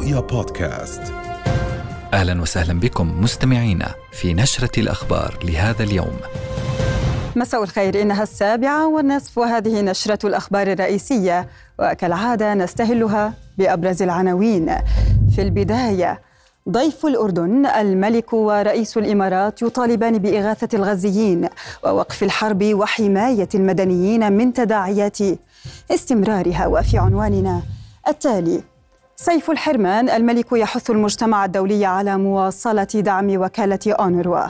رؤيا بودكاست أهلا وسهلا بكم مستمعينا في نشرة الأخبار لهذا اليوم. مساء الخير إنها السابعة والنصف وهذه نشرة الأخبار الرئيسية وكالعادة نستهلها بأبرز العناوين. في البداية ضيف الأردن الملك ورئيس الإمارات يطالبان بإغاثة الغزيين ووقف الحرب وحماية المدنيين من تداعيات استمرارها وفي عنواننا التالي سيف الحرمان الملك يحث المجتمع الدولي على مواصلة دعم وكالة أونروا.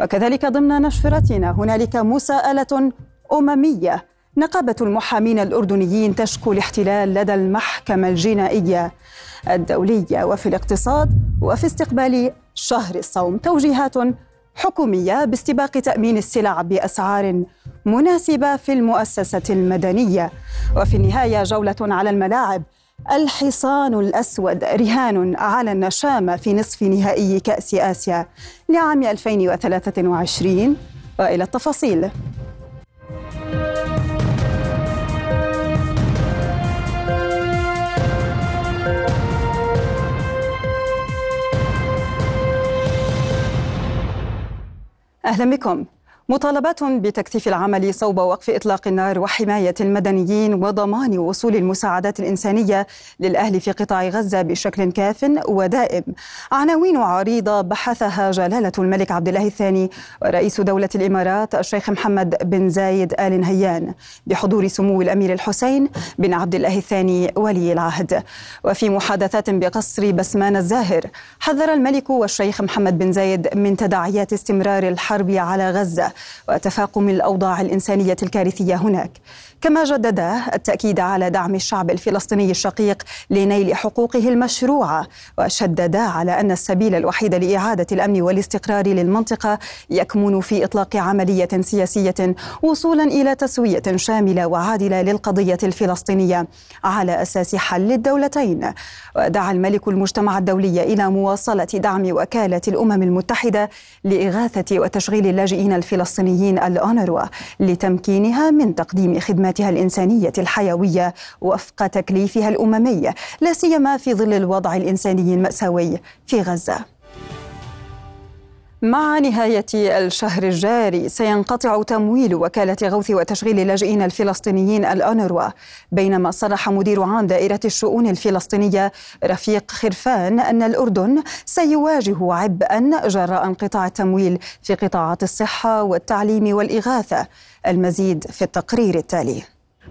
وكذلك ضمن نشرتنا هنالك مساءلة أممية. نقابة المحامين الأردنيين تشكو الاحتلال لدى المحكمة الجنائية الدولية. وفي الاقتصاد وفي استقبال شهر الصوم توجيهات حكومية باستباق تأمين السلع بأسعار مناسبة في المؤسسة المدنية. وفي النهاية جولة على الملاعب الحصان الأسود رهان على النشامة في نصف نهائي كأس آسيا لعام 2023 وإلى التفاصيل. أهلا بكم. مطالبات بتكثيف العمل صوب وقف إطلاق النار وحماية المدنيين وضمان وصول المساعدات الإنسانية للأهل في قطاع غزة بشكل كاف ودائم. عناوين عريضة بحثها جلالة الملك عبد الله الثاني ورئيس دولة الإمارات الشيخ محمد بن زايد آل نهيان بحضور سمو الأمير الحسين بن عبد الله الثاني ولي العهد. وفي محادثات بقصر بسمان الزاهر حذر الملك والشيخ محمد بن زايد من تداعيات استمرار الحرب على غزة وتفاقم الأوضاع الإنسانية الكارثية هناك. كما جددا التأكيد على دعم الشعب الفلسطيني الشقيق لنيل حقوقه المشروعة وشددا على أن السبيل الوحيد لإعادة الأمن والاستقرار للمنطقة يكمن في إطلاق عملية سياسية وصولا إلى تسوية شاملة وعادلة للقضية الفلسطينية على أساس حل الدولتين. ودعا الملك المجتمع الدولي إلى مواصلة دعم وكالة الأمم المتحدة لإغاثة وتشغيل اللاجئين الفلسطينيين الأونروا لتمكينها من تقديم خدمات خدماتها الإنسانية الحيوية وفق تكليفها الأممي لا سيما في ظل الوضع الإنساني المأساوي في غزة. مع نهاية الشهر الجاري سينقطع تمويل وكالة غوث وتشغيل اللاجئين الفلسطينيين الأونروا. بينما صرح مدير عام دائرة الشؤون الفلسطينية رفيق خرفان أن الأردن سيواجه عبئا جراء انقطاع التمويل في قطاعات الصحة والتعليم والإغاثة. المزيد في التقرير التالي.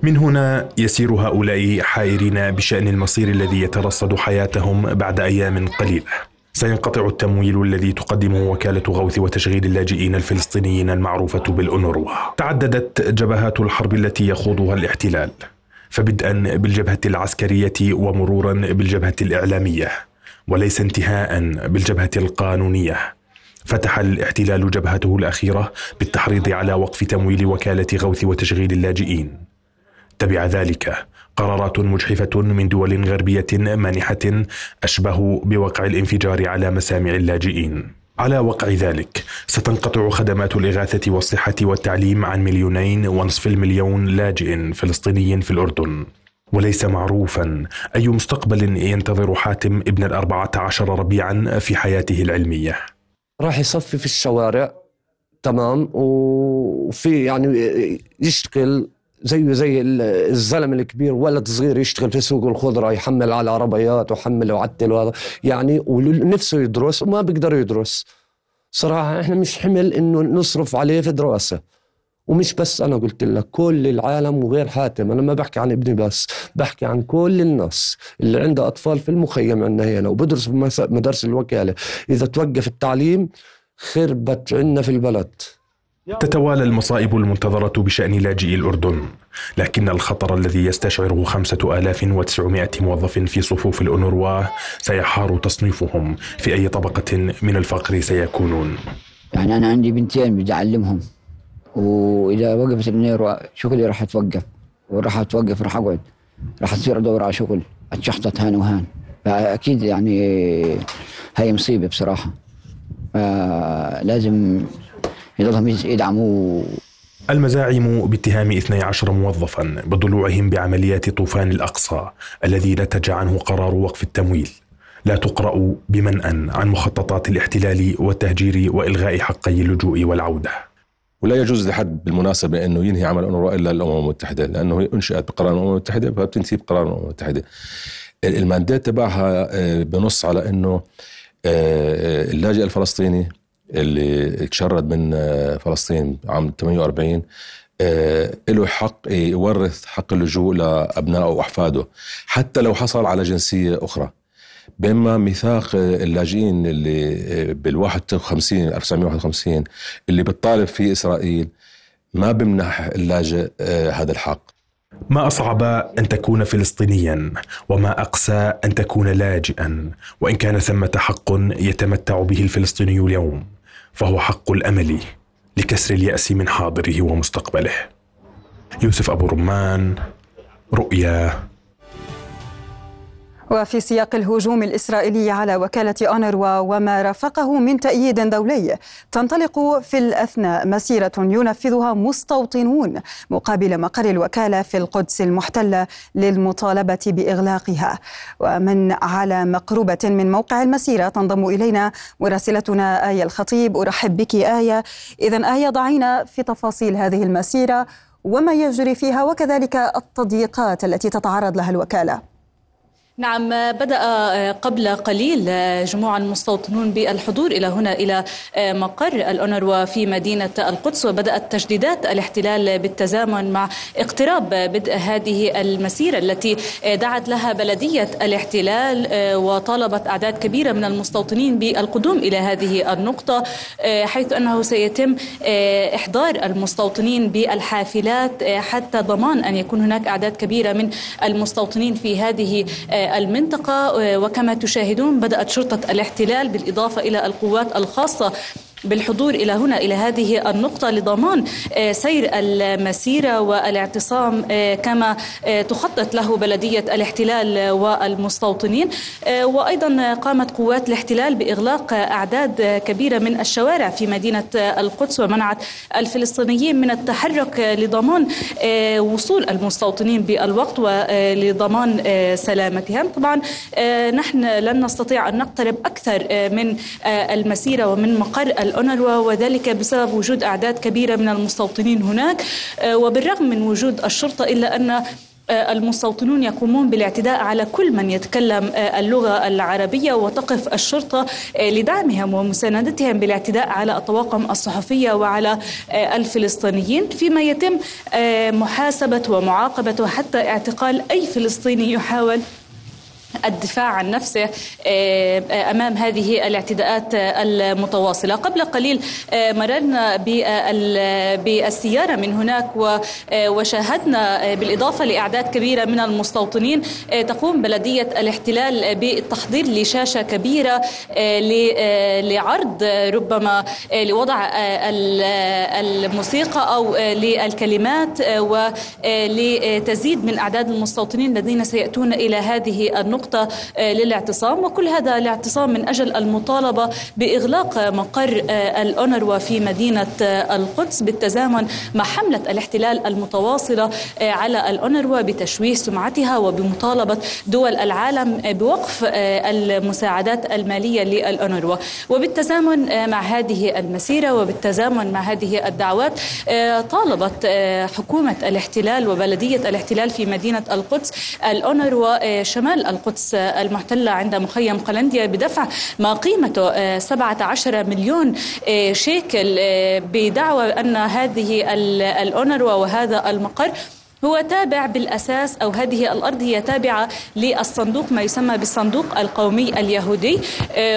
من هنا يسير هؤلاء حائرين بشأن المصير الذي يترصد حياتهم بعد أيام قليلة. سينقطع التمويل الذي تقدمه وكالة غوث وتشغيل اللاجئين الفلسطينيين المعروفة بالأونروا. تعددت جبهات الحرب التي يخوضها الاحتلال فبدءا بالجبهة العسكرية ومرورا بالجبهة الإعلامية وليس انتهاء بالجبهة القانونية. فتح الاحتلال جبهته الأخيرة بالتحريض على وقف تمويل وكالة غوث وتشغيل اللاجئين. تبع ذلك قرارات مجحفة من دول غربية مانحة أشبه بوقع الانفجار على مسامع اللاجئين. على وقع ذلك ستنقطع خدمات الإغاثة والصحة والتعليم عن مليونين ونصف المليون لاجئ فلسطيني في الأردن. وليس معروفا أي مستقبل ينتظر حاتم ابن الأربعة عشر ربيعا في حياته العلمية. راح يصفي في الشوارع تمام وفي يعني يشتغل زيه زي الزلمه الكبير ولد صغير يشتغل في سوق الخضرة يحمل على عربيات ويحمل ويعتل وهذا. يعني ونفسه يدرس وما بيقدر يدرس. صراحة إحنا مش حمل إنه نصرف عليه في دراسة. ومش بس أنا قلت لك كل العالم وغير حاتم. أنا ما بحكي عن ابني بس بحكي عن كل الناس اللي عنده أطفال في المخيم عندنا هنا وبدرس في مدارس الوكالة. إذا توقف التعليم خربت عندنا في البلد. تتوالى المصائب المنتظرة بشأن لاجئي الأردن لكن الخطر الذي يستشعره خمسة آلاف وتسعمائة موظف في صفوف الأونروا سيحار تصنيفهم في أي طبقة من الفقر سيكونون. يعني أنا عندي بنتين بدي أعلمهم وإذا وقفت النير شغلي راح توقف وراح توقف راح أقعد راح تصير أدور على شغل أتشحطط هان وهان. فأكيد يعني هاي مصيبة بصراحة. لازم يضلهم يدعموا المزاعم باتهام 12 موظفا بضلوعهم بعمليات طوفان الأقصى الذي نتج عنه قرار وقف التمويل. لا تقرأ بمنأى عن مخططات الاحتلال والتهجير وإلغاء حقي اللجوء والعودة. ولا يجوز لحد بالمناسبة أنه ينهي عمل أونروا إلا الأمم المتحدة لأنه هي أنشئت بقرار الأمم المتحدة فبتنتهي بقرار الأمم المتحدة. المانديت تبعها آه، بنص على أنه آه، آه، اللاجئ الفلسطيني اللي تشرد من فلسطين عام 48 له حق يورث حق اللجوء لأبنائه وأحفاده حتى لو حصل على جنسية أخرى. بينما ميثاق اللاجئين اللي بال 51 1951 اللي بتطالب فيه إسرائيل ما بمنح اللاجئ آه، هذا الحق. ما أصعب أن تكون فلسطينيا وما أقسى أن تكون لاجئا وإن كان ثمة حق يتمتع به الفلسطيني اليوم. فهو حق الأمل لكسر اليأس من حاضره ومستقبله. يوسف أبو رمان رؤيا وفي سياق الهجوم الإسرائيلي على وكالة أونروا وما رافقه من تأييد دولي تنطلق في الأثناء مسيرة ينفذها مستوطنون مقابل مقر الوكالة في القدس المحتلة للمطالبة بإغلاقها. ومن على مقربة من موقع المسيرة تنضم إلينا مراسلتنا آية الخطيب. أرحب بك آية. إذا آية ضعينا في تفاصيل هذه المسيرة وما يجري فيها وكذلك التضييقات التي تتعرض لها الوكالة. نعم بدأ آه، قبل قليل آه، جموع المستوطنون بالحضور إلى هنا إلى آه، مقر الأونروا في مدينة القدس وبدأت تجديدات الاحتلال بالتزامن مع اقتراب بدء هذه المسيرة التي دعت لها بلدية الاحتلال وطالبت أعداد كبيرة من المستوطنين بالقدوم إلى هذه النقطة حيث أنه سيتم إحضار المستوطنين بالحافلات حتى ضمان أن يكون هناك أعداد كبيرة من المستوطنين في هذه المنطقة آه، وكما تشاهدون بدأت شرطة الاحتلال بالإضافة إلى القوات الخاصة بالحضور إلى هنا إلى هذه النقطة لضمان آه، سير المسيرة والاعتصام آه، كما آه، تخطط له بلدية الاحتلال والمستوطنين. وأيضا قامت قوات الاحتلال بإغلاق أعداد كبيرة من الشوارع في مدينة القدس ومنعت الفلسطينيين من التحرك لضمان وصول المستوطنين بالوقت ولضمان سلامتهم. طبعا نحن لن نستطيع أن نقترب أكثر من المسيرة ومن مقر الأونروا وذلك بسبب وجود أعداد كبيرة من المستوطنين هناك. آه، وبالرغم من وجود الشرطة إلا أن آه، المستوطنون يقومون بالاعتداء على كل من يتكلم آه، اللغة العربية وتقف الشرطة لدعمهم ومساندتهم بالاعتداء على الطواقم الصحفية وعلى الفلسطينيين. فيما يتم محاسبة ومعاقبة وحتى اعتقال أي فلسطيني يحاول الدفاع عن نفسه آه، آه، أمام هذه الاعتداءات المتواصلة. قبل قليل آه، مررنا بالسيارة من هناك وشاهدنا بالإضافة لأعداد كبيرة من المستوطنين تقوم بلدية الاحتلال بالتحضير لشاشة كبيرة لعرض ربما لوضع الموسيقى أو للكلمات ولتزيد من أعداد المستوطنين الذين سيأتون إلى هذه النقطة. نقطة آه، للاعتصام وكل هذا الاعتصام من أجل المطالبة بإغلاق مقر آه، الأونروا في مدينة آه، القدس بالتزامن مع حملة الاحتلال المتواصلة على الأونروا بتشويه سمعتها وبمطالبة دول العالم بوقف المساعدات المالية للأونروا. وبالتزامن مع هذه المسيرة وبالتزامن مع هذه الدعوات طالبت حكومة الاحتلال وبلدية الاحتلال في مدينة القدس الأونروا شمال القدس القدس المحتلة عند مخيم قلنديا بدفع ما قيمته 17 آه، مليون آه، شيكل آه، بدعوى أن هذه الأونروا وهذا المقر هو تابع بالأساس أو هذه الأرض هي تابعة للصندوق ما يسمى بالصندوق القومي اليهودي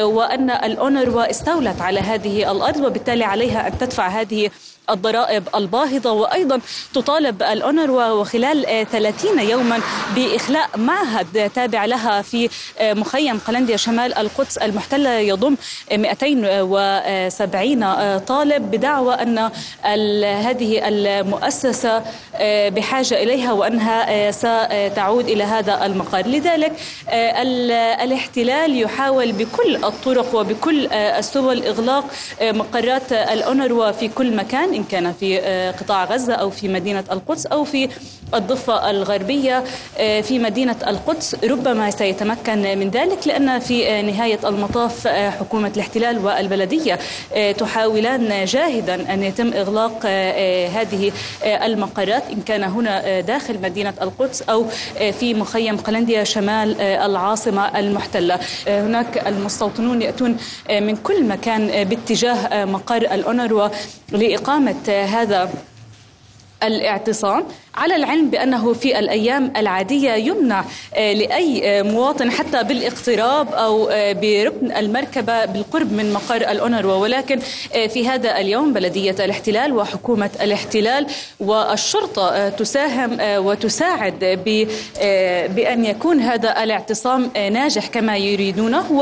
وأن الاونروا استولت على هذه الأرض وبالتالي عليها أن تدفع هذه الضرائب الباهظة وأيضا تطالب الأونروا وخلال 30 يوما بإخلاء معهد تابع لها في مخيم قلنديا شمال القدس المحتلة يضم 270 طالب بدعوى أن هذه المؤسسة بحاجة إليها وأنها ستعود إلى هذا المقر. لذلك الاحتلال يحاول بكل الطرق وبكل السبل إغلاق مقرات الأونروا في كل مكان. إن كان في قطاع غزة أو في مدينة القدس أو في الضفة الغربية في مدينة القدس ربما سيتمكن من ذلك لأن في نهاية المطاف حكومة الاحتلال والبلدية تحاولان جاهدا أن يتم إغلاق هذه المقرات إن كان هنا داخل مدينة القدس أو في مخيم قلنديا شمال العاصمة المحتلة. هناك المستوطنون يأتون من كل مكان باتجاه مقر الأونروا لإقامة هذا الاعتصام. على العلم بأنه في الأيام العادية يمنع لأي مواطن حتى بالاقتراب أو بركن المركبة بالقرب من مقر الأونروا ولكن في هذا اليوم بلدية الاحتلال وحكومة الاحتلال والشرطة تساهم وتساعد بأن يكون هذا الاعتصام ناجح كما يريدونه.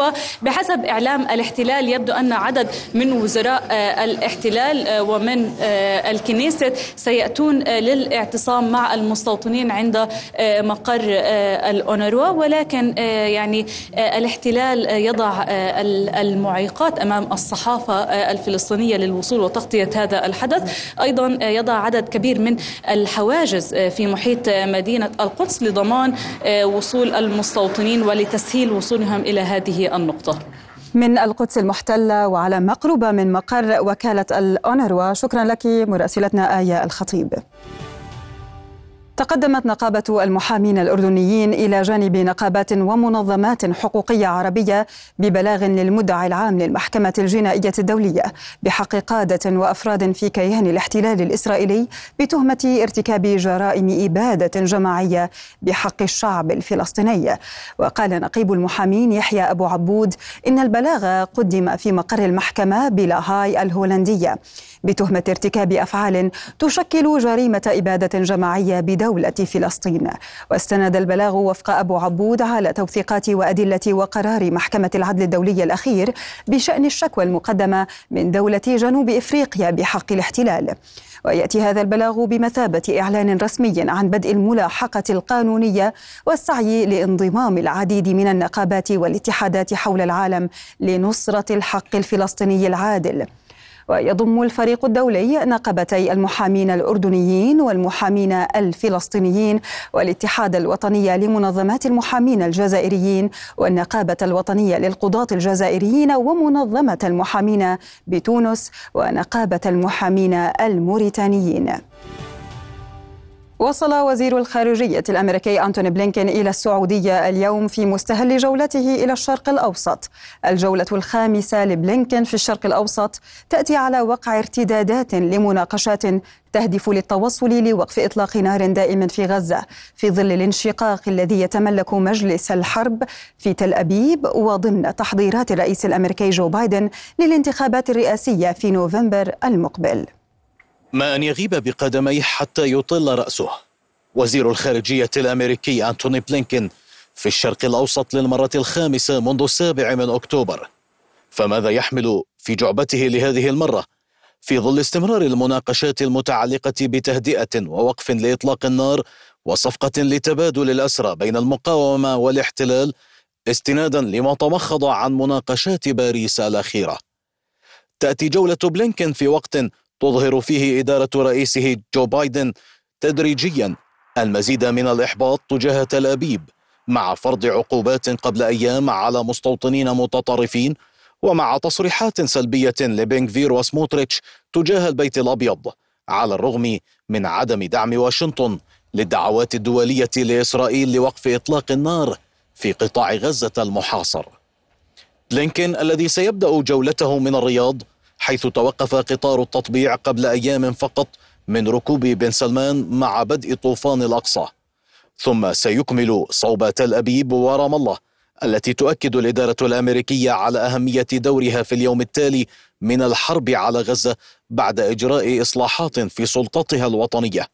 وبحسب إعلام الاحتلال يبدو أن عدد من وزراء الاحتلال ومن الكنيسة سيأتون للاعتصام. مع المستوطنين عند مقر الأونروا. ولكن يعني الاحتلال يضع المعيقات أمام الصحافة الفلسطينية للوصول وتغطية هذا الحدث. أيضا يضع عدد كبير من الحواجز في محيط مدينة القدس لضمان وصول المستوطنين ولتسهيل وصولهم إلى هذه النقطة. من القدس المحتلة وعلى مقربة من مقر وكالة الأونروا. شكرا لك مراسلتنا آية الخطيب. تقدمت نقابة المحامين الأردنيين إلى جانب نقابات ومنظمات حقوقية عربية ببلاغ للمدعي العام للمحكمة الجنائية الدولية بحق قادة وأفراد في كيان الاحتلال الإسرائيلي بتهمة ارتكاب جرائم إبادة جماعية بحق الشعب الفلسطيني. وقال نقيب المحامين يحيى أبو عبود إن البلاغ قدم في مقر المحكمة بلاهاي الهولندية بتهمة ارتكاب أفعال تشكل جريمة إبادة جماعية بدولة فلسطين. واستند البلاغ وفق أبو عبود على توثيقات وأدلة وقرار محكمة العدل الدولي الأخير بشأن الشكوى المقدمة من دولة جنوب إفريقيا بحق الاحتلال. ويأتي هذا البلاغ بمثابة إعلان رسمي عن بدء الملاحقة القانونية والسعي لانضمام العديد من النقابات والاتحادات حول العالم لنصرة الحق الفلسطيني العادل. ويضم الفريق الدولي نقبتي المحامين الأردنيين والمحامين الفلسطينيين والاتحاد الوطني لمنظمات المحامين الجزائريين والنقابة الوطنية للقضاة الجزائريين ومنظمة المحامين بتونس ونقابة المحامين الموريتانيين. وصل وزير الخارجية الأمريكي أنتوني بلينكين إلى السعودية اليوم في مستهل جولته إلى الشرق الأوسط. الجولة الخامسة لبلينكين في الشرق الأوسط تأتي على وقع ارتدادات لمناقشات تهدف للتوصل لوقف إطلاق نار دائم في غزة في ظل الانشقاق الذي يتملك مجلس الحرب في تل أبيب وضمن تحضيرات الرئيس الأمريكي جو بايدن للانتخابات الرئاسية في نوفمبر المقبل. ما أن يغيب بقدميه حتى يطل رأسه. وزير الخارجية الأمريكي أنتوني بلينكين في الشرق الأوسط للمرة الخامسة منذ السابع من أكتوبر. فماذا يحمل في جعبته لهذه المرة؟ في ظل استمرار المناقشات المتعلقة بتهدئة ووقف لإطلاق النار وصفقة لتبادل الأسرى بين المقاومة والاحتلال استنادا لما تمخض عن مناقشات باريس الأخيرة. تأتي جولة بلينكين في وقت تظهر فيه إدارة رئيسه جو بايدن تدريجيا المزيد من الإحباط تجاه تل أبيب مع فرض عقوبات قبل أيام على مستوطنين متطرفين ومع تصريحات سلبية لبنغفير وسموتريتش تجاه البيت الأبيض على الرغم من عدم دعم واشنطن للدعوات الدولية لإسرائيل لوقف إطلاق النار في قطاع غزة المحاصر. بلينكين الذي سيبدأ جولته من الرياض حيث توقف قطار التطبيع قبل أيام فقط من ركوب بن سلمان مع بدء طوفان الأقصى. ثم سيكمل صوب تل أبيب ورام الله التي تؤكد الإدارة الأمريكية على أهمية دورها في اليوم التالي من الحرب على غزة بعد إجراء إصلاحات في سلطتها الوطنية.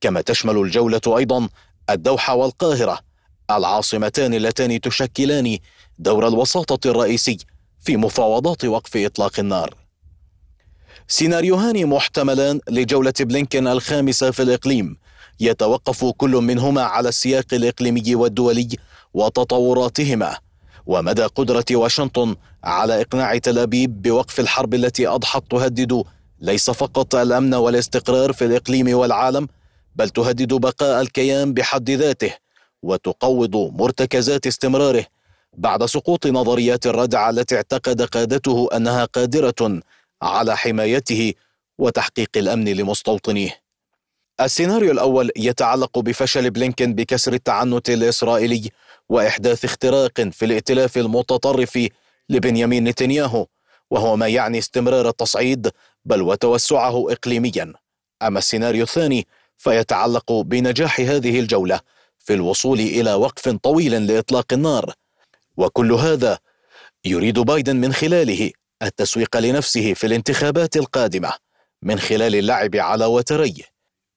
كما تشمل الجولة أيضا الدوحة والقاهرة العاصمتان اللتان تشكلان دور الوساطة الرئيسي في مفاوضات وقف إطلاق النار. سيناريوهان محتملان لجولة بلينكن الخامسة في الإقليم. يتوقف كل منهما على السياق الإقليمي والدولي وتطوراتهما. ومدى قدرة واشنطن على إقناع تل أبيب بوقف الحرب التي أضحت تهدد ليس فقط الأمن والاستقرار في الإقليم والعالم بل تهدد بقاء الكيان بحد ذاته وتقوض مرتكزات استمراره بعد سقوط نظريات الردع التي اعتقد قادته أنها قادرة على حمايته وتحقيق الأمن لمستوطنيه. السيناريو الأول يتعلق بفشل بلينكن بكسر التعنت الإسرائيلي وإحداث اختراق في الائتلاف المتطرف لبنيامين نتنياهو وهو ما يعني استمرار التصعيد بل وتوسعه اقليميا. أما السيناريو الثاني فيتعلق بنجاح هذه الجولة في الوصول إلى وقف طويل لإطلاق النار وكل هذا يريد بايدن من خلاله التسويق لنفسه في الانتخابات القادمة من خلال اللعب على وتري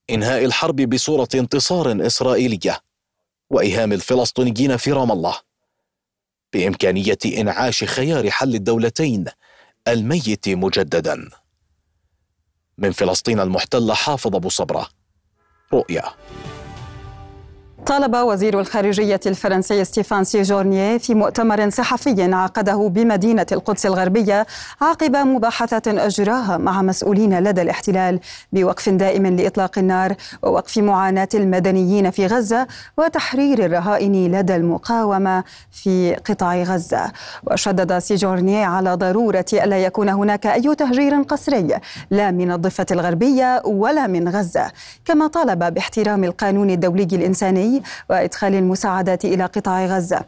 إنهاء الحرب بصورة انتصار إسرائيلية وإيهام الفلسطينيين في رام الله. بإمكانية إنعاش خيار حل الدولتين الميت مجددا. من فلسطين المحتله حافظ أبو صبرة رؤيا. طالب وزير الخارجية الفرنسي ستيفان سيجورنيه في مؤتمر صحفي عقده بمدينة القدس الغربية عقب مباحثة أجراها مع مسؤولين لدى الاحتلال بوقف دائم لإطلاق النار ووقف معاناة المدنيين في غزة وتحرير الرهائن لدى المقاومة في قطاع غزة. وشدد سيجورنيه على ضرورة ألا يكون هناك أي تهجير قسري لا من الضفة الغربية ولا من غزة كما طالب باحترام القانون الدولي الإنساني وإدخال المساعدات إلى قطاع غزة.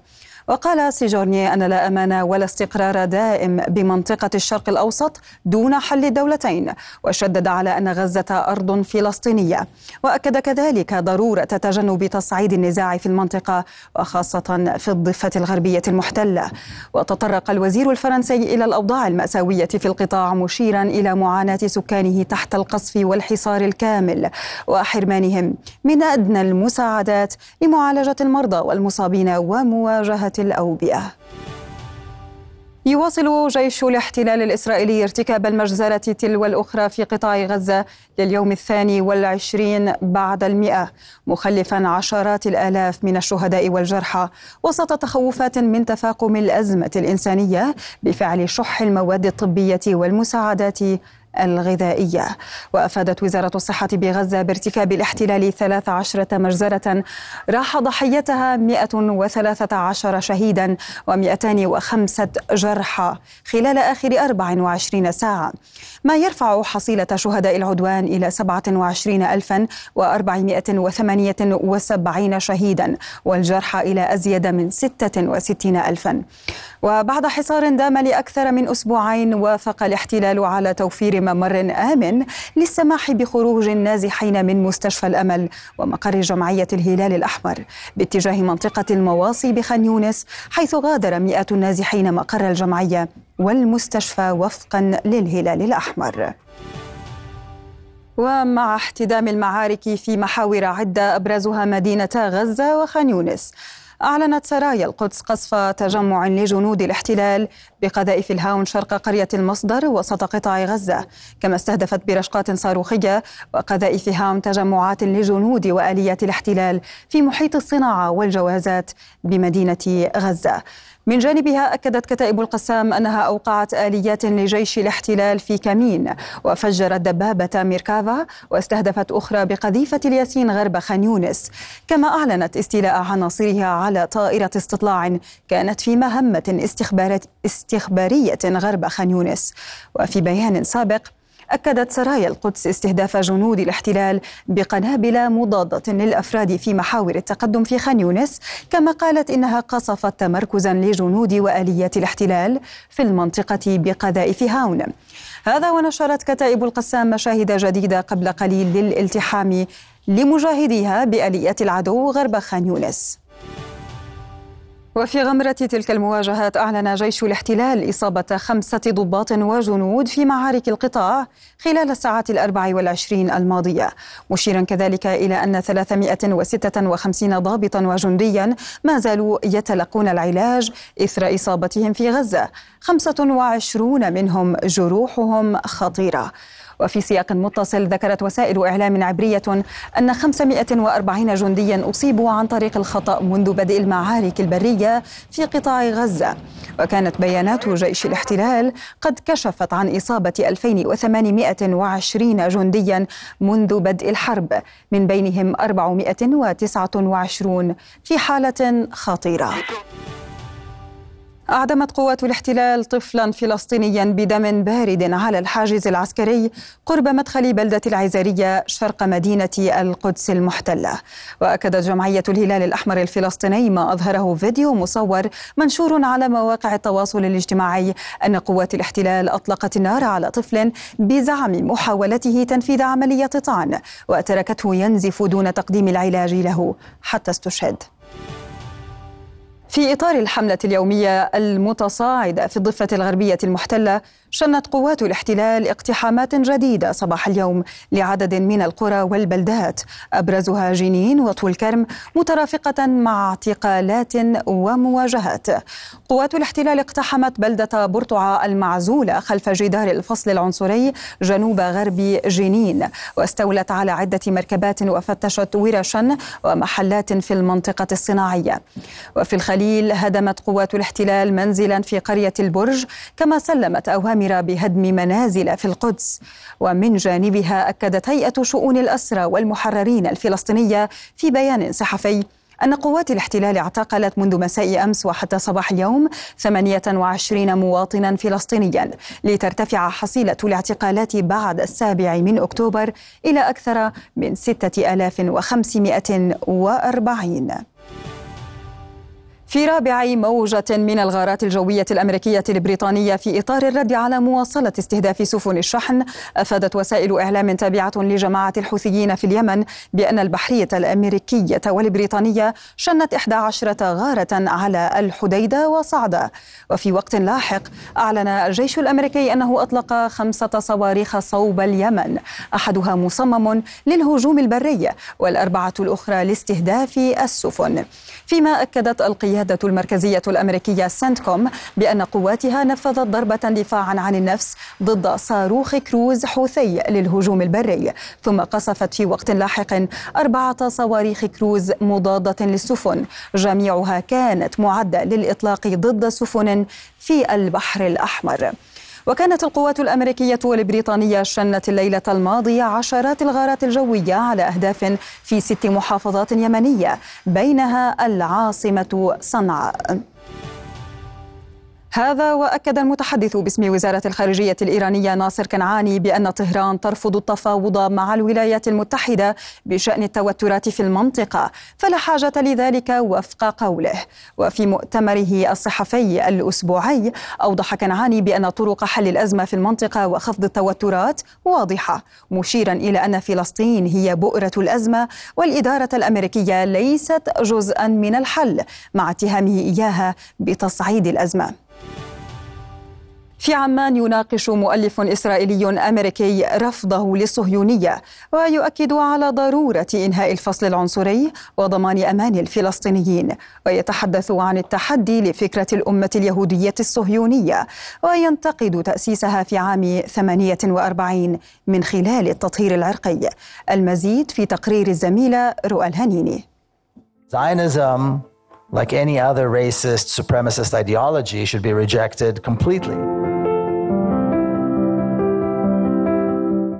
وقال سيجورني أن لا أمان ولا استقرار دائم بمنطقة الشرق الأوسط دون حل الدولتين وشدد على أن غزة أرض فلسطينية. وأكد كذلك ضرورة تجنب تصعيد النزاع في المنطقة وخاصة في الضفة الغربية المحتلة. وتطرق الوزير الفرنسي إلى الأوضاع المأساوية في القطاع مشيرا إلى معاناة سكانه تحت القصف والحصار الكامل وحرمانهم من أدنى المساعدات لمعالجة المرضى والمصابين ومواجهة الأوبئة يواصل جيش الاحتلال الإسرائيلي ارتكاب المجزرة تلو الأخرى في قطاع غزة لليوم الثاني والعشرين بعد المئة مخلفا عشرات الآلاف من الشهداء والجرحى. وسط تخوفات من تفاقم الأزمة الإنسانية بفعل شح المواد الطبية والمساعدات الغذائية. وأفادت وزارة الصحة بغزة بارتكاب الاحتلال 13 مجزرة. راح ضحيتها 113 شهيدا و205 جرحى خلال آخر 24 ساعة. ما يرفع حصيلة شهداء العدوان إلى 27478 شهيدا والجرحى إلى أزيد من 66 ألفا. وبعد حصار دام لأكثر من أسبوعين وافق الاحتلال على توفير ممر آمن للسماح بخروج النازحين من مستشفى الأمل ومقر جمعية الهلال الأحمر باتجاه منطقة المواصي بخان يونس حيث غادر مئات النازحين مقر الجمعية والمستشفى وفقا للهلال الأحمر. ومع احتدام المعارك في محاور عدة أبرزها مدينة غزة وخان يونس. أعلنت سرايا القدس قصف تجمع لجنود الاحتلال بقذائف الهاون شرق قرية المصدر وسط قطاع غزة. كما استهدفت برشقات صاروخية وقذائف هاون تجمعات لجنود وآليات الاحتلال في محيط الصناعة والجوازات بمدينة غزة. من جانبها أكدت كتائب القسام أنها أوقعت آليات لجيش الاحتلال في كمين وفجرت دبابة ميركافا واستهدفت أخرى بقذيفة الياسين غرب خان يونس. كما أعلنت استيلاء عناصرها على طائرة استطلاع كانت في مهمة استخبارية غرب خان يونس. وفي بيان سابق أكدت سرايا القدس استهداف جنود الاحتلال بقنابل مضادة للأفراد في محاور التقدم في خان يونس كما قالت إنها قصفت تمركزا لجنود وآليات الاحتلال في المنطقة بقذائف هاون هذا ونشرت كتائب القسام مشاهد جديدة قبل قليل للالتحام لمجاهديها بآليات العدو غرب خان يونس. وفي غمرة تلك المواجهات أعلن جيش الاحتلال إصابة خمسة ضباط وجنود في معارك القطاع خلال الساعات الأربع والعشرين الماضية. مشيرا كذلك إلى أن 356 ضابطا وجنديا ما زالوا يتلقون العلاج إثر إصابتهم في غزة. 25 منهم جروحهم خطيرة. وفي سياق متصل ذكرت وسائل إعلام عبرية أن 540 جنديا أصيبوا عن طريق الخطأ منذ بدء المعارك البرية في قطاع غزة. وكانت بيانات جيش الاحتلال قد كشفت عن إصابة 2820 جنديا منذ بدء الحرب من بينهم 429 في حالة خطيرة. أعدمت قوات الاحتلال طفلا فلسطينيا بدم بارد على الحاجز العسكري قرب مدخل بلدة العزارية شرق مدينة القدس المحتلة. وأكدت جمعية الهلال الأحمر الفلسطيني ما أظهره فيديو مصور منشور على مواقع التواصل الاجتماعي أن قوات الاحتلال أطلقت النار على طفل بزعم محاولته تنفيذ عملية طعن وتركته ينزف دون تقديم العلاج له حتى استشهد. في إطار الحملة اليومية المتصاعدة في الضفة الغربية المحتلة شنت قوات الاحتلال اقتحامات جديدة صباح اليوم لعدد من القرى والبلدات. أبرزها جنين وطول كرم مترافقة مع اعتقالات ومواجهات. قوات الاحتلال اقتحمت بلدة برطعة المعزولة خلف جدار الفصل العنصري جنوب غرب جنين واستولت على عدة مركبات وفتشت ورشا ومحلات في المنطقة الصناعية. وفي الخليل هدمت قوات الاحتلال منزلا في قرية البرج كما سلمت أوامر أمر بهدم منازل في القدس. ومن جانبها أكدت هيئة شؤون الأسرى والمحررين الفلسطينية في بيان صحفي أن قوات الاحتلال اعتقلت منذ مساء أمس وحتى صباح اليوم 28 مواطنا فلسطينيا لترتفع حصيلة الاعتقالات بعد السابع من أكتوبر إلى أكثر من 6540 في رابع موجة من الغارات الجوية الأمريكية البريطانية في إطار الرد على مواصلة استهداف سفن الشحن أفادت وسائل إعلام تابعة لجماعة الحوثيين في اليمن بأن البحرية الأمريكية والبريطانية شنت 11 غارة على الحديدة وصعدة وفي وقت لاحق أعلن الجيش الأمريكي أنه أطلق خمسة صواريخ صوب اليمن. أحدها مصمم للهجوم البري والأربعة الأخرى لاستهداف السفن. فيما أكدت القيادة المركزية الأمريكية سنتكوم بأن قواتها نفذت ضربة دفاعا عن النفس ضد صاروخ كروز حوثي للهجوم البري ثم قصفت في وقت لاحق أربعة صواريخ كروز مضادة للسفن. جميعها كانت معدة للإطلاق ضد سفن في البحر الأحمر. وكانت القوات الأمريكية والبريطانية شنت الليلة الماضية عشرات الغارات الجوية على أهداف في ست محافظات يمنية بينها العاصمة صنعاء. هذا وأكد المتحدث باسم وزارة الخارجية الإيرانية ناصر كنعاني بأن طهران ترفض التفاوض مع الولايات المتحدة بشأن التوترات في المنطقة فلا حاجة لذلك وفق قوله. وفي مؤتمره الصحفي الأسبوعي أوضح كنعاني بأن طرق حل الأزمة في المنطقة وخفض التوترات واضحة مشيرا إلى أن فلسطين هي بؤرة الأزمة والإدارة الأمريكية ليست جزءا من الحل مع اتهامه إياها بتصعيد الأزمة. في عمان يناقش مؤلف إسرائيلي أمريكي رفضه للصهيونية ويؤكد على ضرورة إنهاء الفصل العنصري وضمان أمان الفلسطينيين ويتحدث عن التحدي لفكرة الأمة اليهودية الصهيونية وينتقد تأسيسها في عام 48 من خلال التطهير العرقي. المزيد في تقرير الزميلة رؤى الهنيني. Like any other racist supremacist ideology, should be rejected completely.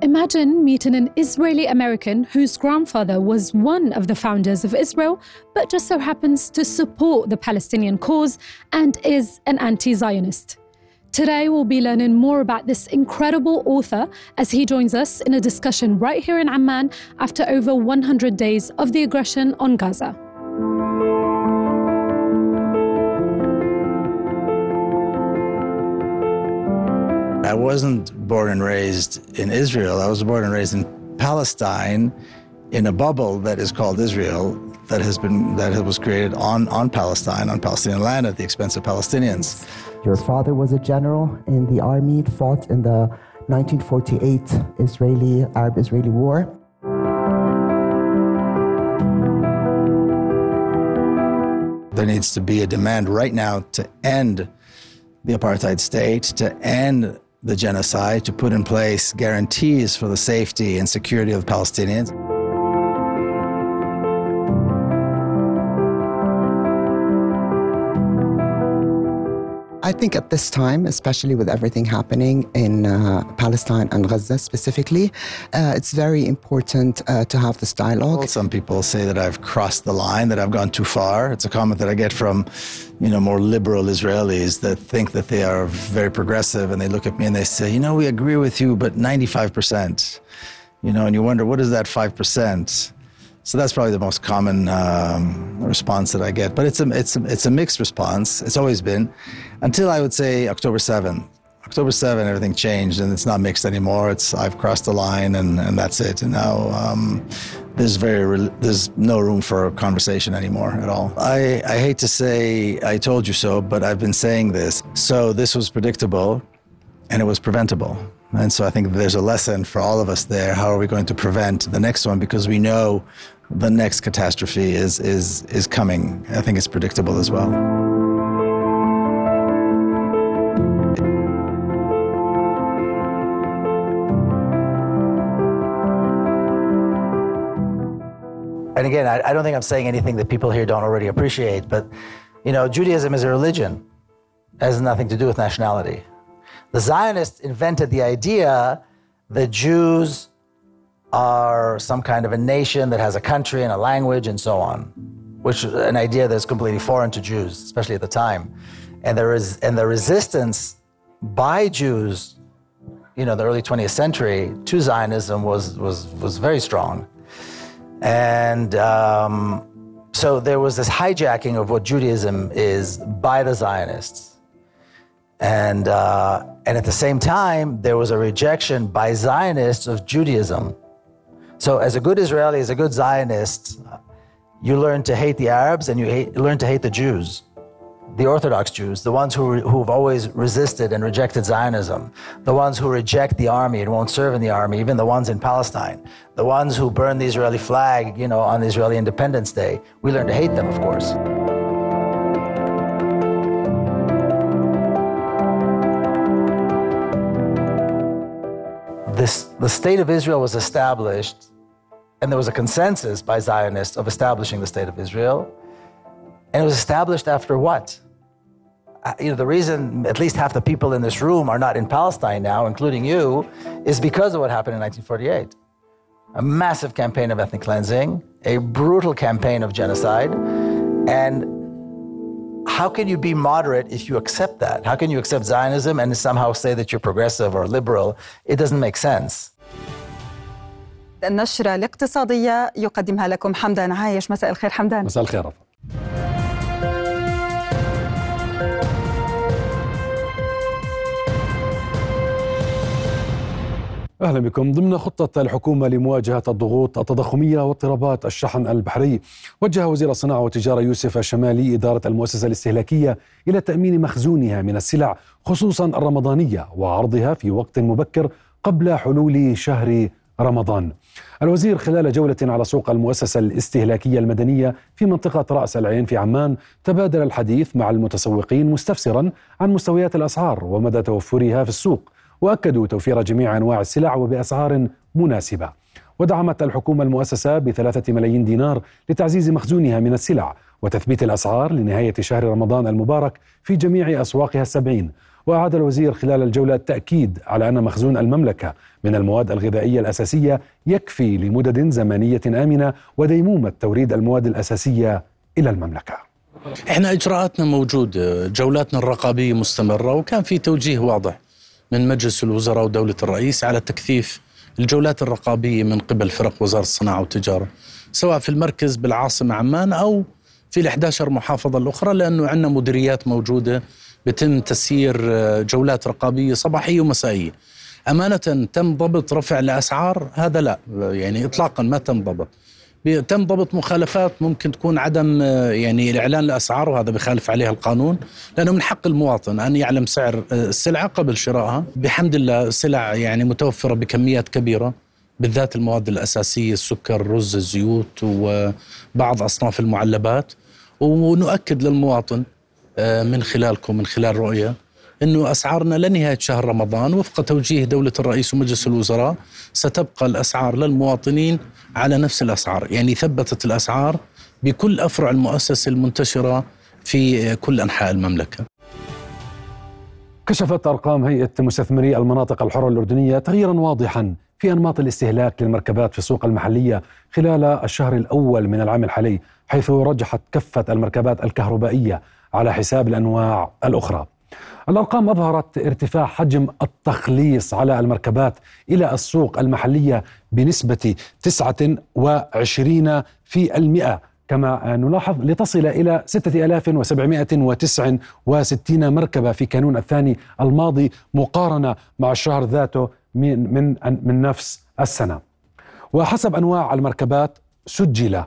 Imagine meeting an Israeli American whose grandfather was one of the founders of Israel, but just so happens to support the Palestinian cause and is an anti Zionist. Today, we'll be learning more about this incredible author as he joins us in a discussion right here in Amman after over 100 days of the aggression on Gaza. I um, wasn't born and raised in Israel. I was born and raised in Palestine in a bubble that is called Israel that has been that was created on, on Palestine, on Palestinian land at the expense of Palestinians. Your father was a general in the army, fought in the 1948 Israeli Arab Israeli War. There needs to be a demand right now to end the apartheid state, to end the genocide, to put in place guarantees for the safety and security of Palestinians. I think at this time, especially with everything happening in uh, Palestine and Gaza specifically, uh, it's very important uh, to have this dialogue. Well, some people say that I've crossed the line, that I've gone too far. It's a comment that I get from, you know, more liberal Israelis that think that they are very progressive, and they look at me and they say, you know, we agree with you, but 95%. You know, and you wonder, what is that 5%? So that's probably the most common um, response that I get. But it's a, it's, a, it's a mixed response. It's always been until I would say October 7. October 7, everything changed and it's not mixed anymore. It's I've crossed the line and, and that's it. And now um, there's very there's no room for conversation anymore at all. I, I hate to say I told you so, but I've been saying this. So this was predictable and it was preventable. And so I think there's a lesson for all of us there. How are we going to prevent the next one? Because we know the next catastrophe is, is, is coming. I think it's predictable as well. And again, I, I don't think I'm saying anything that people here don't already appreciate, but you know, Judaism is a religion. It has nothing to do with nationality. The Zionists invented the idea that Jews are some kind of a nation that has a country and a language and so on, which is an idea that's completely foreign to Jews, especially at the time. And there is and the resistance by Jews, you know, the early 20th century to Zionism was was was very strong. And um, so there was this hijacking of what Judaism is by the Zionists. And, uh, and at the same time, there was a rejection by Zionists of Judaism. So, as a good Israeli, as a good Zionist, you learn to hate the Arabs and you hate, learn to hate the Jews, the Orthodox Jews, the ones who, who've always resisted and rejected Zionism, the ones who reject the army and won't serve in the army, even the ones in Palestine, the ones who burn the Israeli flag, you know, on the Israeli Independence Day. We learn to hate them, of course. This, the state of Israel was established, and there was a consensus by Zionists of establishing the state of Israel. And it was established after what? Uh, you know, the reason at least half the people in this room are not in Palestine now, including you, is because of what happened in 1948. A massive campaign of ethnic cleansing, a brutal campaign of genocide. And how can you be moderate if you accept that? How can you accept Zionism and somehow say that you're progressive or liberal? It doesn't make sense. النشرة الاقتصادية يقدمها لكم حمدان عايش مساء الخير حمدان مساء الخير أهلا بكم ضمن خطة الحكومة لمواجهة الضغوط التضخمية واضطرابات الشحن البحري وجه وزير الصناعة والتجارة يوسف الشمالي إدارة المؤسسة الاستهلاكية إلى تأمين مخزونها من السلع خصوصا الرمضانية وعرضها في وقت مبكر قبل حلول شهر رمضان. الوزير خلال جولة على سوق المؤسسة الاستهلاكية المدنية في منطقة رأس العين في عمان تبادل الحديث مع المتسوقين مستفسرا عن مستويات الأسعار ومدى توفرها في السوق وأكدوا توفير جميع أنواع السلع وبأسعار مناسبة. ودعمت الحكومة المؤسسة بثلاثة ملايين دينار لتعزيز مخزونها من السلع وتثبيت الأسعار لنهاية شهر رمضان المبارك في جميع أسواقها السبعين. وأعاد الوزير خلال الجولة التأكيد على أن مخزون المملكة من المواد الغذائية الأساسية يكفي لمدد زمنية آمنة وديمومة توريد المواد الأساسية إلى المملكة. إحنا إجراءاتنا موجودة، جولاتنا الرقابية مستمرة وكان في توجيه واضح من مجلس الوزراء ودولة الرئيس على تكثيف الجولات الرقابية من قبل فرق وزارة الصناعة والتجارة سواء في المركز بالعاصمة عمان أو في ال 11 محافظة الأخرى لأنه عندنا مديريات موجودة بتم تسيير جولات رقابية صباحية ومسائية. أمانة تم ضبط رفع الأسعار؟ هذا لا يعني إطلاقا ما تم ضبط. تم ضبط مخالفات ممكن تكون عدم يعني الإعلان الاسعار وهذا بخالف عليها القانون لأنه من حق المواطن أن يعلم سعر السلعة قبل شرائها. بحمد الله سلع يعني متوفرة بكميات كبيرة بالذات المواد الأساسية السكر الرز الزيوت وبعض أصناف المعلبات. ونؤكد للمواطن من خلالكم من خلال رؤية أنه أسعارنا لنهاية شهر رمضان وفق توجيه دولة الرئيس ومجلس الوزراء ستبقى الأسعار للمواطنين على نفس الأسعار يعني ثبتت الأسعار بكل أفرع المؤسسة المنتشرة في كل أنحاء المملكة. كشفت أرقام هيئة مستثمري المناطق الحرة الأردنية تغييرا واضحا في أنماط الاستهلاك للمركبات في السوق المحلية خلال الشهر الأول من العام الحالي حيث رجحت كفة المركبات الكهربائية على حساب الأنواع الأخرى. الأرقام أظهرت ارتفاع حجم التخليص على المركبات إلى السوق المحلية بنسبة 29 في المئة كما نلاحظ لتصل إلى 6769 مركبة في كانون الثاني الماضي مقارنة مع الشهر ذاته من من من نفس السنة. وحسب أنواع المركبات سجل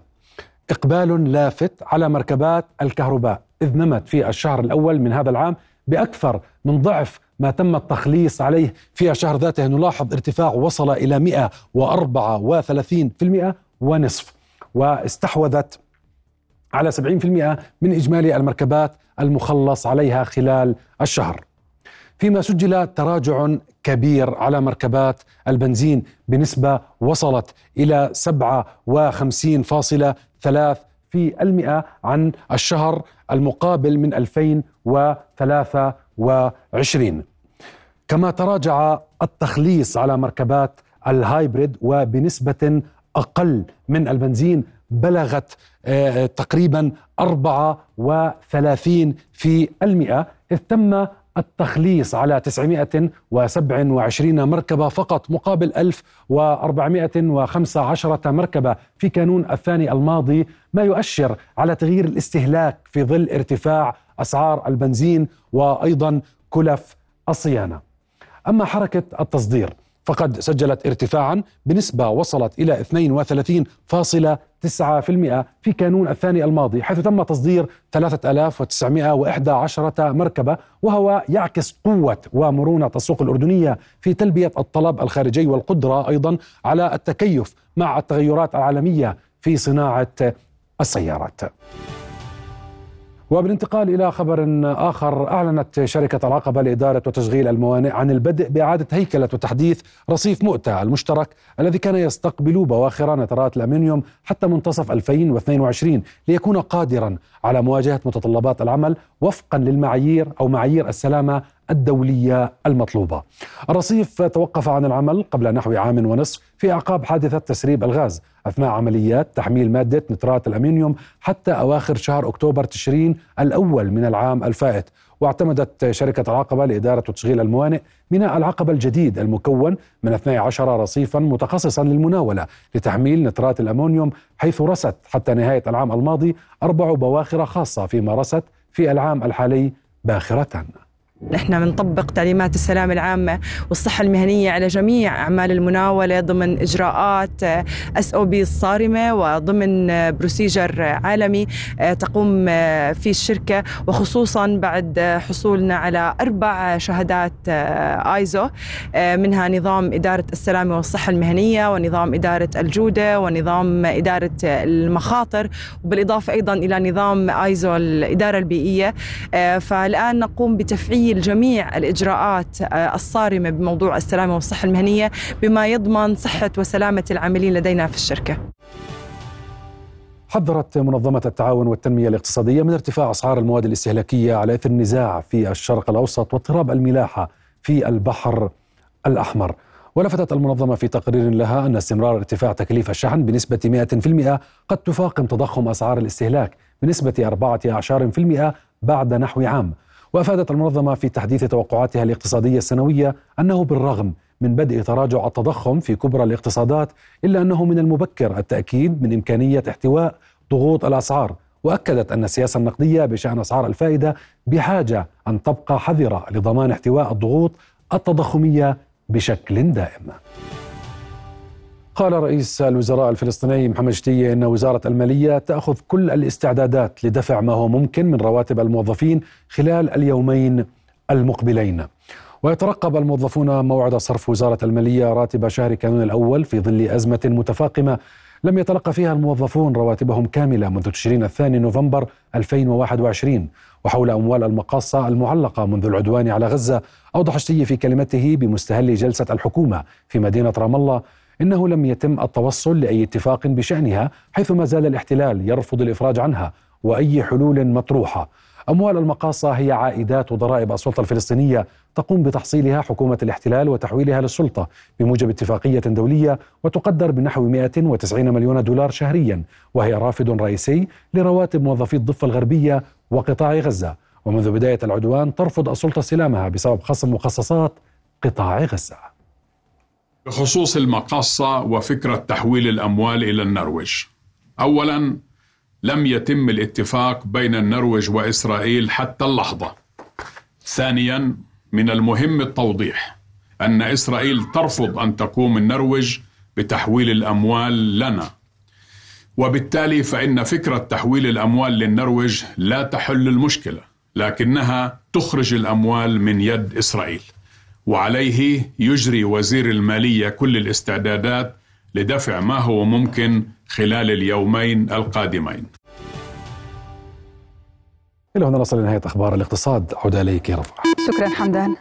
إقبال لافت على مركبات الكهرباء إذ نمت في الشهر الأول من هذا العام بأكثر من ضعف ما تم التخليص عليه في الشهر ذاته. نلاحظ ارتفاع وصل إلى 134% ونصف واستحوذت على 70% من إجمالي المركبات المخلص عليها خلال الشهر. فيما سجل تراجع كبير على مركبات البنزين بنسبة وصلت إلى 57.3 في المئة عن الشهر المقابل من 2023 كما تراجع التخليص على مركبات الهايبريد وبنسبة أقل من البنزين بلغت آه، تقريبا 34 في المئة إذ تم التخليص على 927 مركبة فقط مقابل 1415 مركبة في كانون الثاني الماضي ما يؤشر على تغيير الاستهلاك في ظل ارتفاع أسعار البنزين وأيضا كلف الصيانة. أما حركة التصدير فقد سجلت ارتفاعا بنسبة وصلت إلى 32.9% في كانون الثاني الماضي حيث تم تصدير 3911 مركبة وهو يعكس قوة ومرونة السوق الأردنية في تلبية الطلب الخارجي والقدرة أيضا على التكيف مع التغيرات العالمية في صناعة السيارات. وبالانتقال إلى خبر آخر أعلنت شركة العقبة لإدارة وتشغيل الموانئ عن البدء بإعادة هيكلة وتحديث رصيف مؤتة المشترك الذي كان يستقبل بواخر نترات الأمنيوم حتى منتصف 2022 ليكون قادرا على مواجهة متطلبات العمل وفقا للمعايير أو معايير السلامة الدولية المطلوبة. الرصيف توقف عن العمل قبل نحو عام ونصف في أعقاب حادثة تسريب الغاز أثناء عمليات تحميل مادة نترات الأمينيوم حتى أواخر شهر أكتوبر تشرين الأول من العام الفائت. واعتمدت شركة العقبة لإدارة وتشغيل الموانئ ميناء العقبة الجديد المكون من 12 رصيفا متخصصا للمناولة لتحميل نترات الأمونيوم حيث رست حتى نهاية العام الماضي أربع بواخر خاصة فيما رست في العام الحالي باخرة. نحن بنطبق تعليمات السلامة العامة والصحة المهنية على جميع أعمال المناولة ضمن إجراءات SOP الصارمة وضمن procedure عالمي آه، تقوم آه، فيه الشركة وخصوصا بعد حصولنا على أربع شهادات آه، ايزو منها نظام إدارة السلامة والصحة المهنية ونظام إدارة الجودة ونظام إدارة المخاطر وبالإضافة أيضا إلى نظام ايزو الإدارة البيئية فالآن نقوم بتفعيل تفعيل جميع الإجراءات آه، الصارمة بموضوع السلامة والصحة المهنية بما يضمن صحة وسلامة العاملين لدينا في الشركة. حذرت منظمة التعاون والتنمية الاقتصادية من ارتفاع أسعار المواد الاستهلاكية على إثر النزاع في الشرق الأوسط واضطراب الملاحة في البحر الأحمر. ولفتت المنظمة في تقرير لها أن استمرار ارتفاع تكليف الشحن بنسبة 100% قد تفاقم تضخم أسعار الاستهلاك بنسبة 14% بعد نحو عام. وأفادت المنظمة في تحديث توقعاتها الاقتصادية السنوية أنه بالرغم من بدء تراجع التضخم في كبرى الاقتصادات إلا أنه من المبكر التأكيد من إمكانية احتواء ضغوط الأسعار وأكدت أن السياسة النقدية بشأن أسعار الفائدة بحاجة أن تبقى حذرة لضمان احتواء الضغوط التضخمية بشكل دائم. قال رئيس الوزراء الفلسطيني محمد شتية إن وزارة المالية تأخذ كل الاستعدادات لدفع ما هو ممكن من رواتب الموظفين خلال اليومين المقبلين. ويترقب الموظفون موعد صرف وزارة المالية راتب شهر كانون الأول في ظل أزمة متفاقمة لم يتلقى فيها الموظفون رواتبهم كاملة منذ تشرين الثاني نوفمبر 2021 وحول أموال المقاصة المعلقة منذ العدوان على غزة أوضح الشتي في كلمته بمستهل جلسة الحكومة في مدينة رام الله إنه لم يتم التوصل لأي اتفاق بشأنها حيث ما زال الاحتلال يرفض الإفراج عنها وأي حلول مطروحة. أموال المقاصة هي عائدات وضرائب السلطة الفلسطينية تقوم بتحصيلها حكومة الاحتلال وتحويلها للسلطة بموجب اتفاقية دولية وتقدر بنحو 190 مليون دولار شهريا وهي رافد رئيسي لرواتب موظفي الضفة الغربية وقطاع غزة. ومنذ بداية العدوان ترفض السلطة استلامها بسبب خصم مخصصات قطاع غزة. بخصوص المقاصة وفكرة تحويل الأموال إلى النرويج. أولا لم يتم الاتفاق بين النرويج وإسرائيل حتى اللحظة. ثانيا من المهم التوضيح أن إسرائيل ترفض أن تقوم النرويج بتحويل الأموال لنا. وبالتالي فإن فكرة تحويل الأموال للنرويج لا تحل المشكلة لكنها تخرج الأموال من يد إسرائيل. وعليه يجري وزير المالية كل الاستعدادات لدفع ما هو ممكن خلال اليومين القادمين. إلى هنا نصل لنهاية أخبار الاقتصاد. عودة إليك رفع. شكرا حمدان.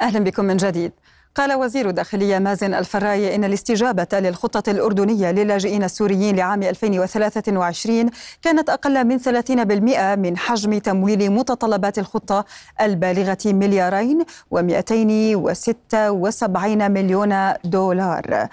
أهلا بكم من جديد. قال وزير الداخلية مازن الفراي إن الاستجابة للخطة الأردنية للاجئين السوريين لعام 2023 كانت أقل من 30% من حجم تمويل متطلبات الخطة البالغة مليارين و276 مليون دولار.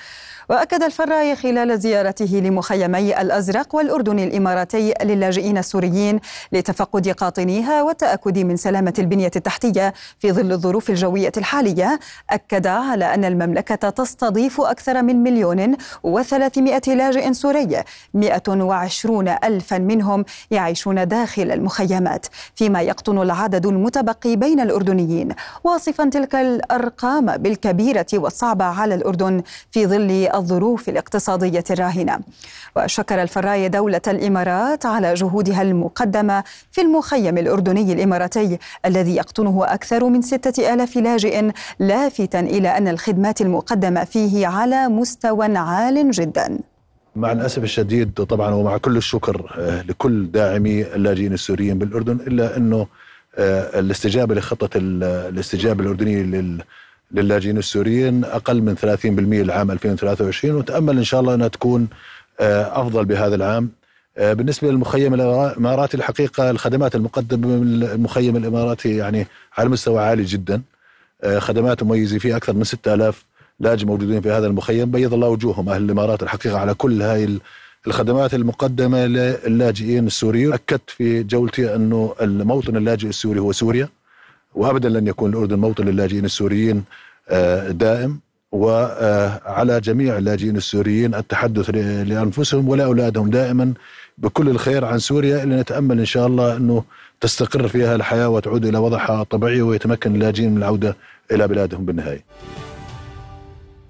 وأكد الفراي خلال زيارته لمخيمي الأزرق والأردن الإماراتي للاجئين السوريين لتفقد قاطنيها والتأكد من سلامة البنية التحتية في ظل الظروف الجوية الحالية. أكد على أن المملكة تستضيف أكثر من مليون وثلاثمائة لاجئ سوري 120 ألفا منهم يعيشون داخل المخيمات فيما يقطن العدد المتبقي بين الأردنيين. واصفا تلك الأرقام بالكبيرة والصعبة على الأردن في ظل الظروف الاقتصادية الراهنة. وشكر الفراي دولة الإمارات على جهودها المقدمة في المخيم الأردني الإماراتي الذي يقطنه أكثر من ستة آلاف لاجئ لافتا إلى أن الخدمات المقدمة فيه على مستوى عال جدا. مع الأسف الشديد طبعا ومع كل الشكر لكل داعمي اللاجئين السوريين بالأردن إلا أنه الاستجابة لخطة الاستجابة الأردنية للاجئين السوريين أقل من 30% العام 2023 ونتامل إن شاء الله أنها تكون أفضل بهذا العام. بالنسبة للمخيم الإماراتي الحقيقة الخدمات المقدمة من المخيم الإماراتي يعني على مستوى عالي جدا. خدمات مميزة في أكثر من 6000 لاجئ موجودين في هذا المخيم. بيض الله وجوههم أهل الإمارات الحقيقة على كل هاي الخدمات المقدمة للاجئين السوريين. أكدت في جولتي أنه الموطن اللاجئ السوري هو سوريا. وابدا لن يكون الاردن موطن للاجئين السوريين دائم وعلى جميع اللاجئين السوريين التحدث لأنفسهم ولاولادهم دائما بكل الخير عن سوريا اللي نتأمل إن شاء الله أنه تستقر فيها الحياة وتعود إلى وضعها الطبيعي ويتمكن اللاجئين من العودة إلى بلادهم بالنهاية.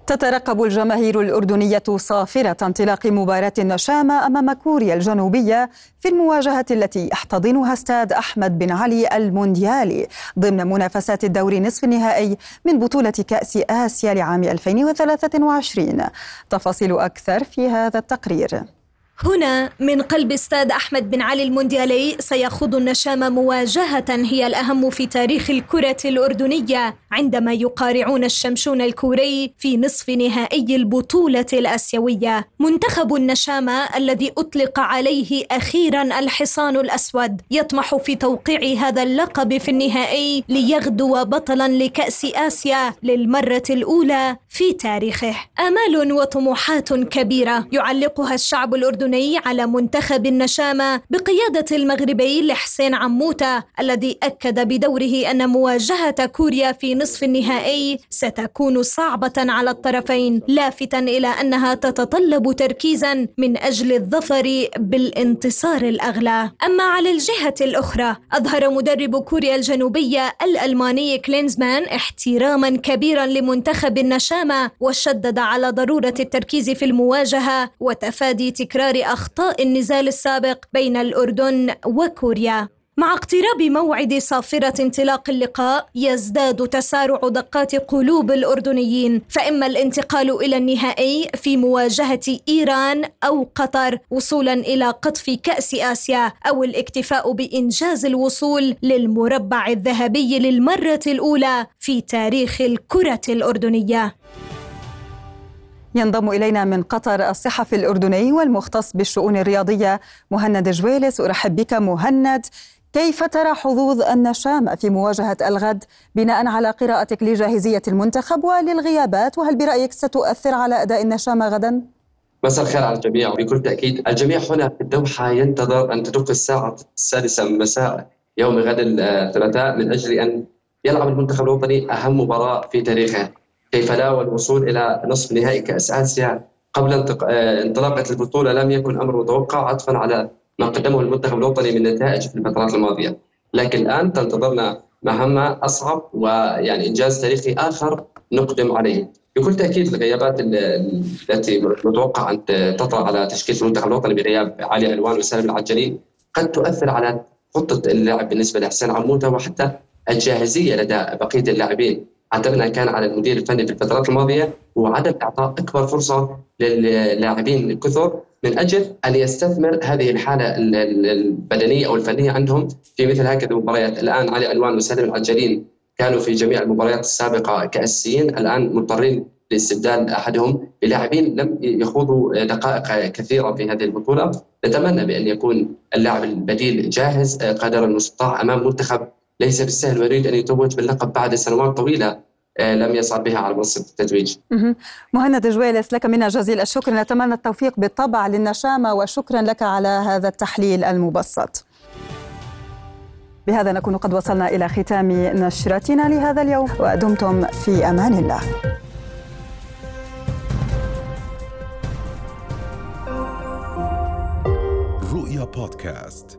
تترقب الجماهير الأردنية صافرة انطلاق مباراة النشامة أمام كوريا الجنوبية في المواجهة التي يحتضنها استاد أحمد بن علي المونديالي ضمن منافسات الدور نصف النهائي من بطولة كأس آسيا لعام 2023 تفاصيل أكثر في هذا التقرير. هنا من قلب استاد أحمد بن علي المونديالي سيخوض النشام مواجهة هي الأهم في تاريخ الكرة الأردنية عندما يقارعون الشمشون الكوري في نصف نهائي البطولة الآسيوية. منتخب النشامة الذي أطلق عليه أخيرا الحصان الأسود يطمح في توقيع هذا اللقب في النهائي ليغدو بطلا لكأس آسيا للمرة الأولى في تاريخه. آمال وطموحات كبيرة يعلقها الشعب الأردني على منتخب النشامة بقيادة المغربي لحسين عموتة الذي أكد بدوره أن مواجهة كوريا في نصف النهائي ستكون صعبة على الطرفين لافتا إلى أنها تتطلب تركيزا من أجل الظفر بالانتصار الأغلى. أما على الجهة الأخرى أظهر مدرب كوريا الجنوبية الألماني كلينزمان احتراما كبيرا لمنتخب النشامة وشدد على ضرورة التركيز في المواجهة وتفادي تكرار أخطاء النزال السابق بين الأردن وكوريا. مع اقتراب موعد صافرة انطلاق اللقاء يزداد تسارع دقات قلوب الأردنيين. فإما الانتقال إلى النهائي في مواجهة إيران أو قطر وصولا إلى قطف كأس آسيا أو الاكتفاء بإنجاز الوصول للمربع الذهبي للمرة الأولى في تاريخ الكرة الأردنية. ينضم إلينا من قطر الصحفي الأردني والمختص بالشؤون الرياضية مهند جويلس. أرحب بك مهند. كيف ترى حظوظ النشامة في مواجهة الغد بناء على قراءتك لجاهزية المنتخب وللغيابات؟ وهل برأيك ستؤثر على أداء النشامة غدا؟ مساء الخير على الجميع. بكل تأكيد الجميع هنا في الدوحة ينتظر أن تدق الساعة السادسة مساء يوم غد الثلاثاء من أجل أن يلعب المنتخب الوطني أهم مباراة في تاريخه. كيف لا والوصول إلى نصف نهائي كأس آسيا قبل انطلاقة البطولة لم يكن أمر متوقع عطفا على ما قدمه المنتخب الوطني من نتائج في الفترات الماضية. لكن الآن تنتظرنا مهمة أصعب ويعني إنجاز تاريخي آخر نقدم عليه. بكل تأكيد الغيابات التي متوقع أن تطرأ على تشكيله المنتخب الوطني بغياب علي علوان وسالم العجلي قد تؤثر على خطة اللعب بالنسبة لحسين عموتة وحتى الجاهزية لدى بقية اللاعبين. اعتقد كان على المدير الفني في الفترات الماضية هو عدم إعطاء أكبر فرصة للاعبين الكثر من أجل أن يستثمر هذه الحالة البدنية أو الفنية عندهم في مثل هكذا مباريات، الآن علي ألوان وسالم العجلين كانوا في جميع المباريات السابقة كاساسيين، الآن مضطرين لاستبدال أحدهم بلاعبين لم يخوضوا دقائق كثيرة في هذه البطولة، نتمنى بأن يكون اللاعب البديل جاهز قدر المستطاع أمام منتخب ليس بالسهل ويريد أن يتوج باللقب بعد سنوات طويلة آه، لم يصعد بها على منصه التتويج. مهند جويلس لك منا جزيل الشكر نتمنى التوفيق بالطبع للنشامة وشكرا لك على هذا التحليل المبسط. بهذا نكون قد وصلنا إلى ختام نشرتنا لهذا اليوم ودمتم في أمان الله. رؤيا بودكاست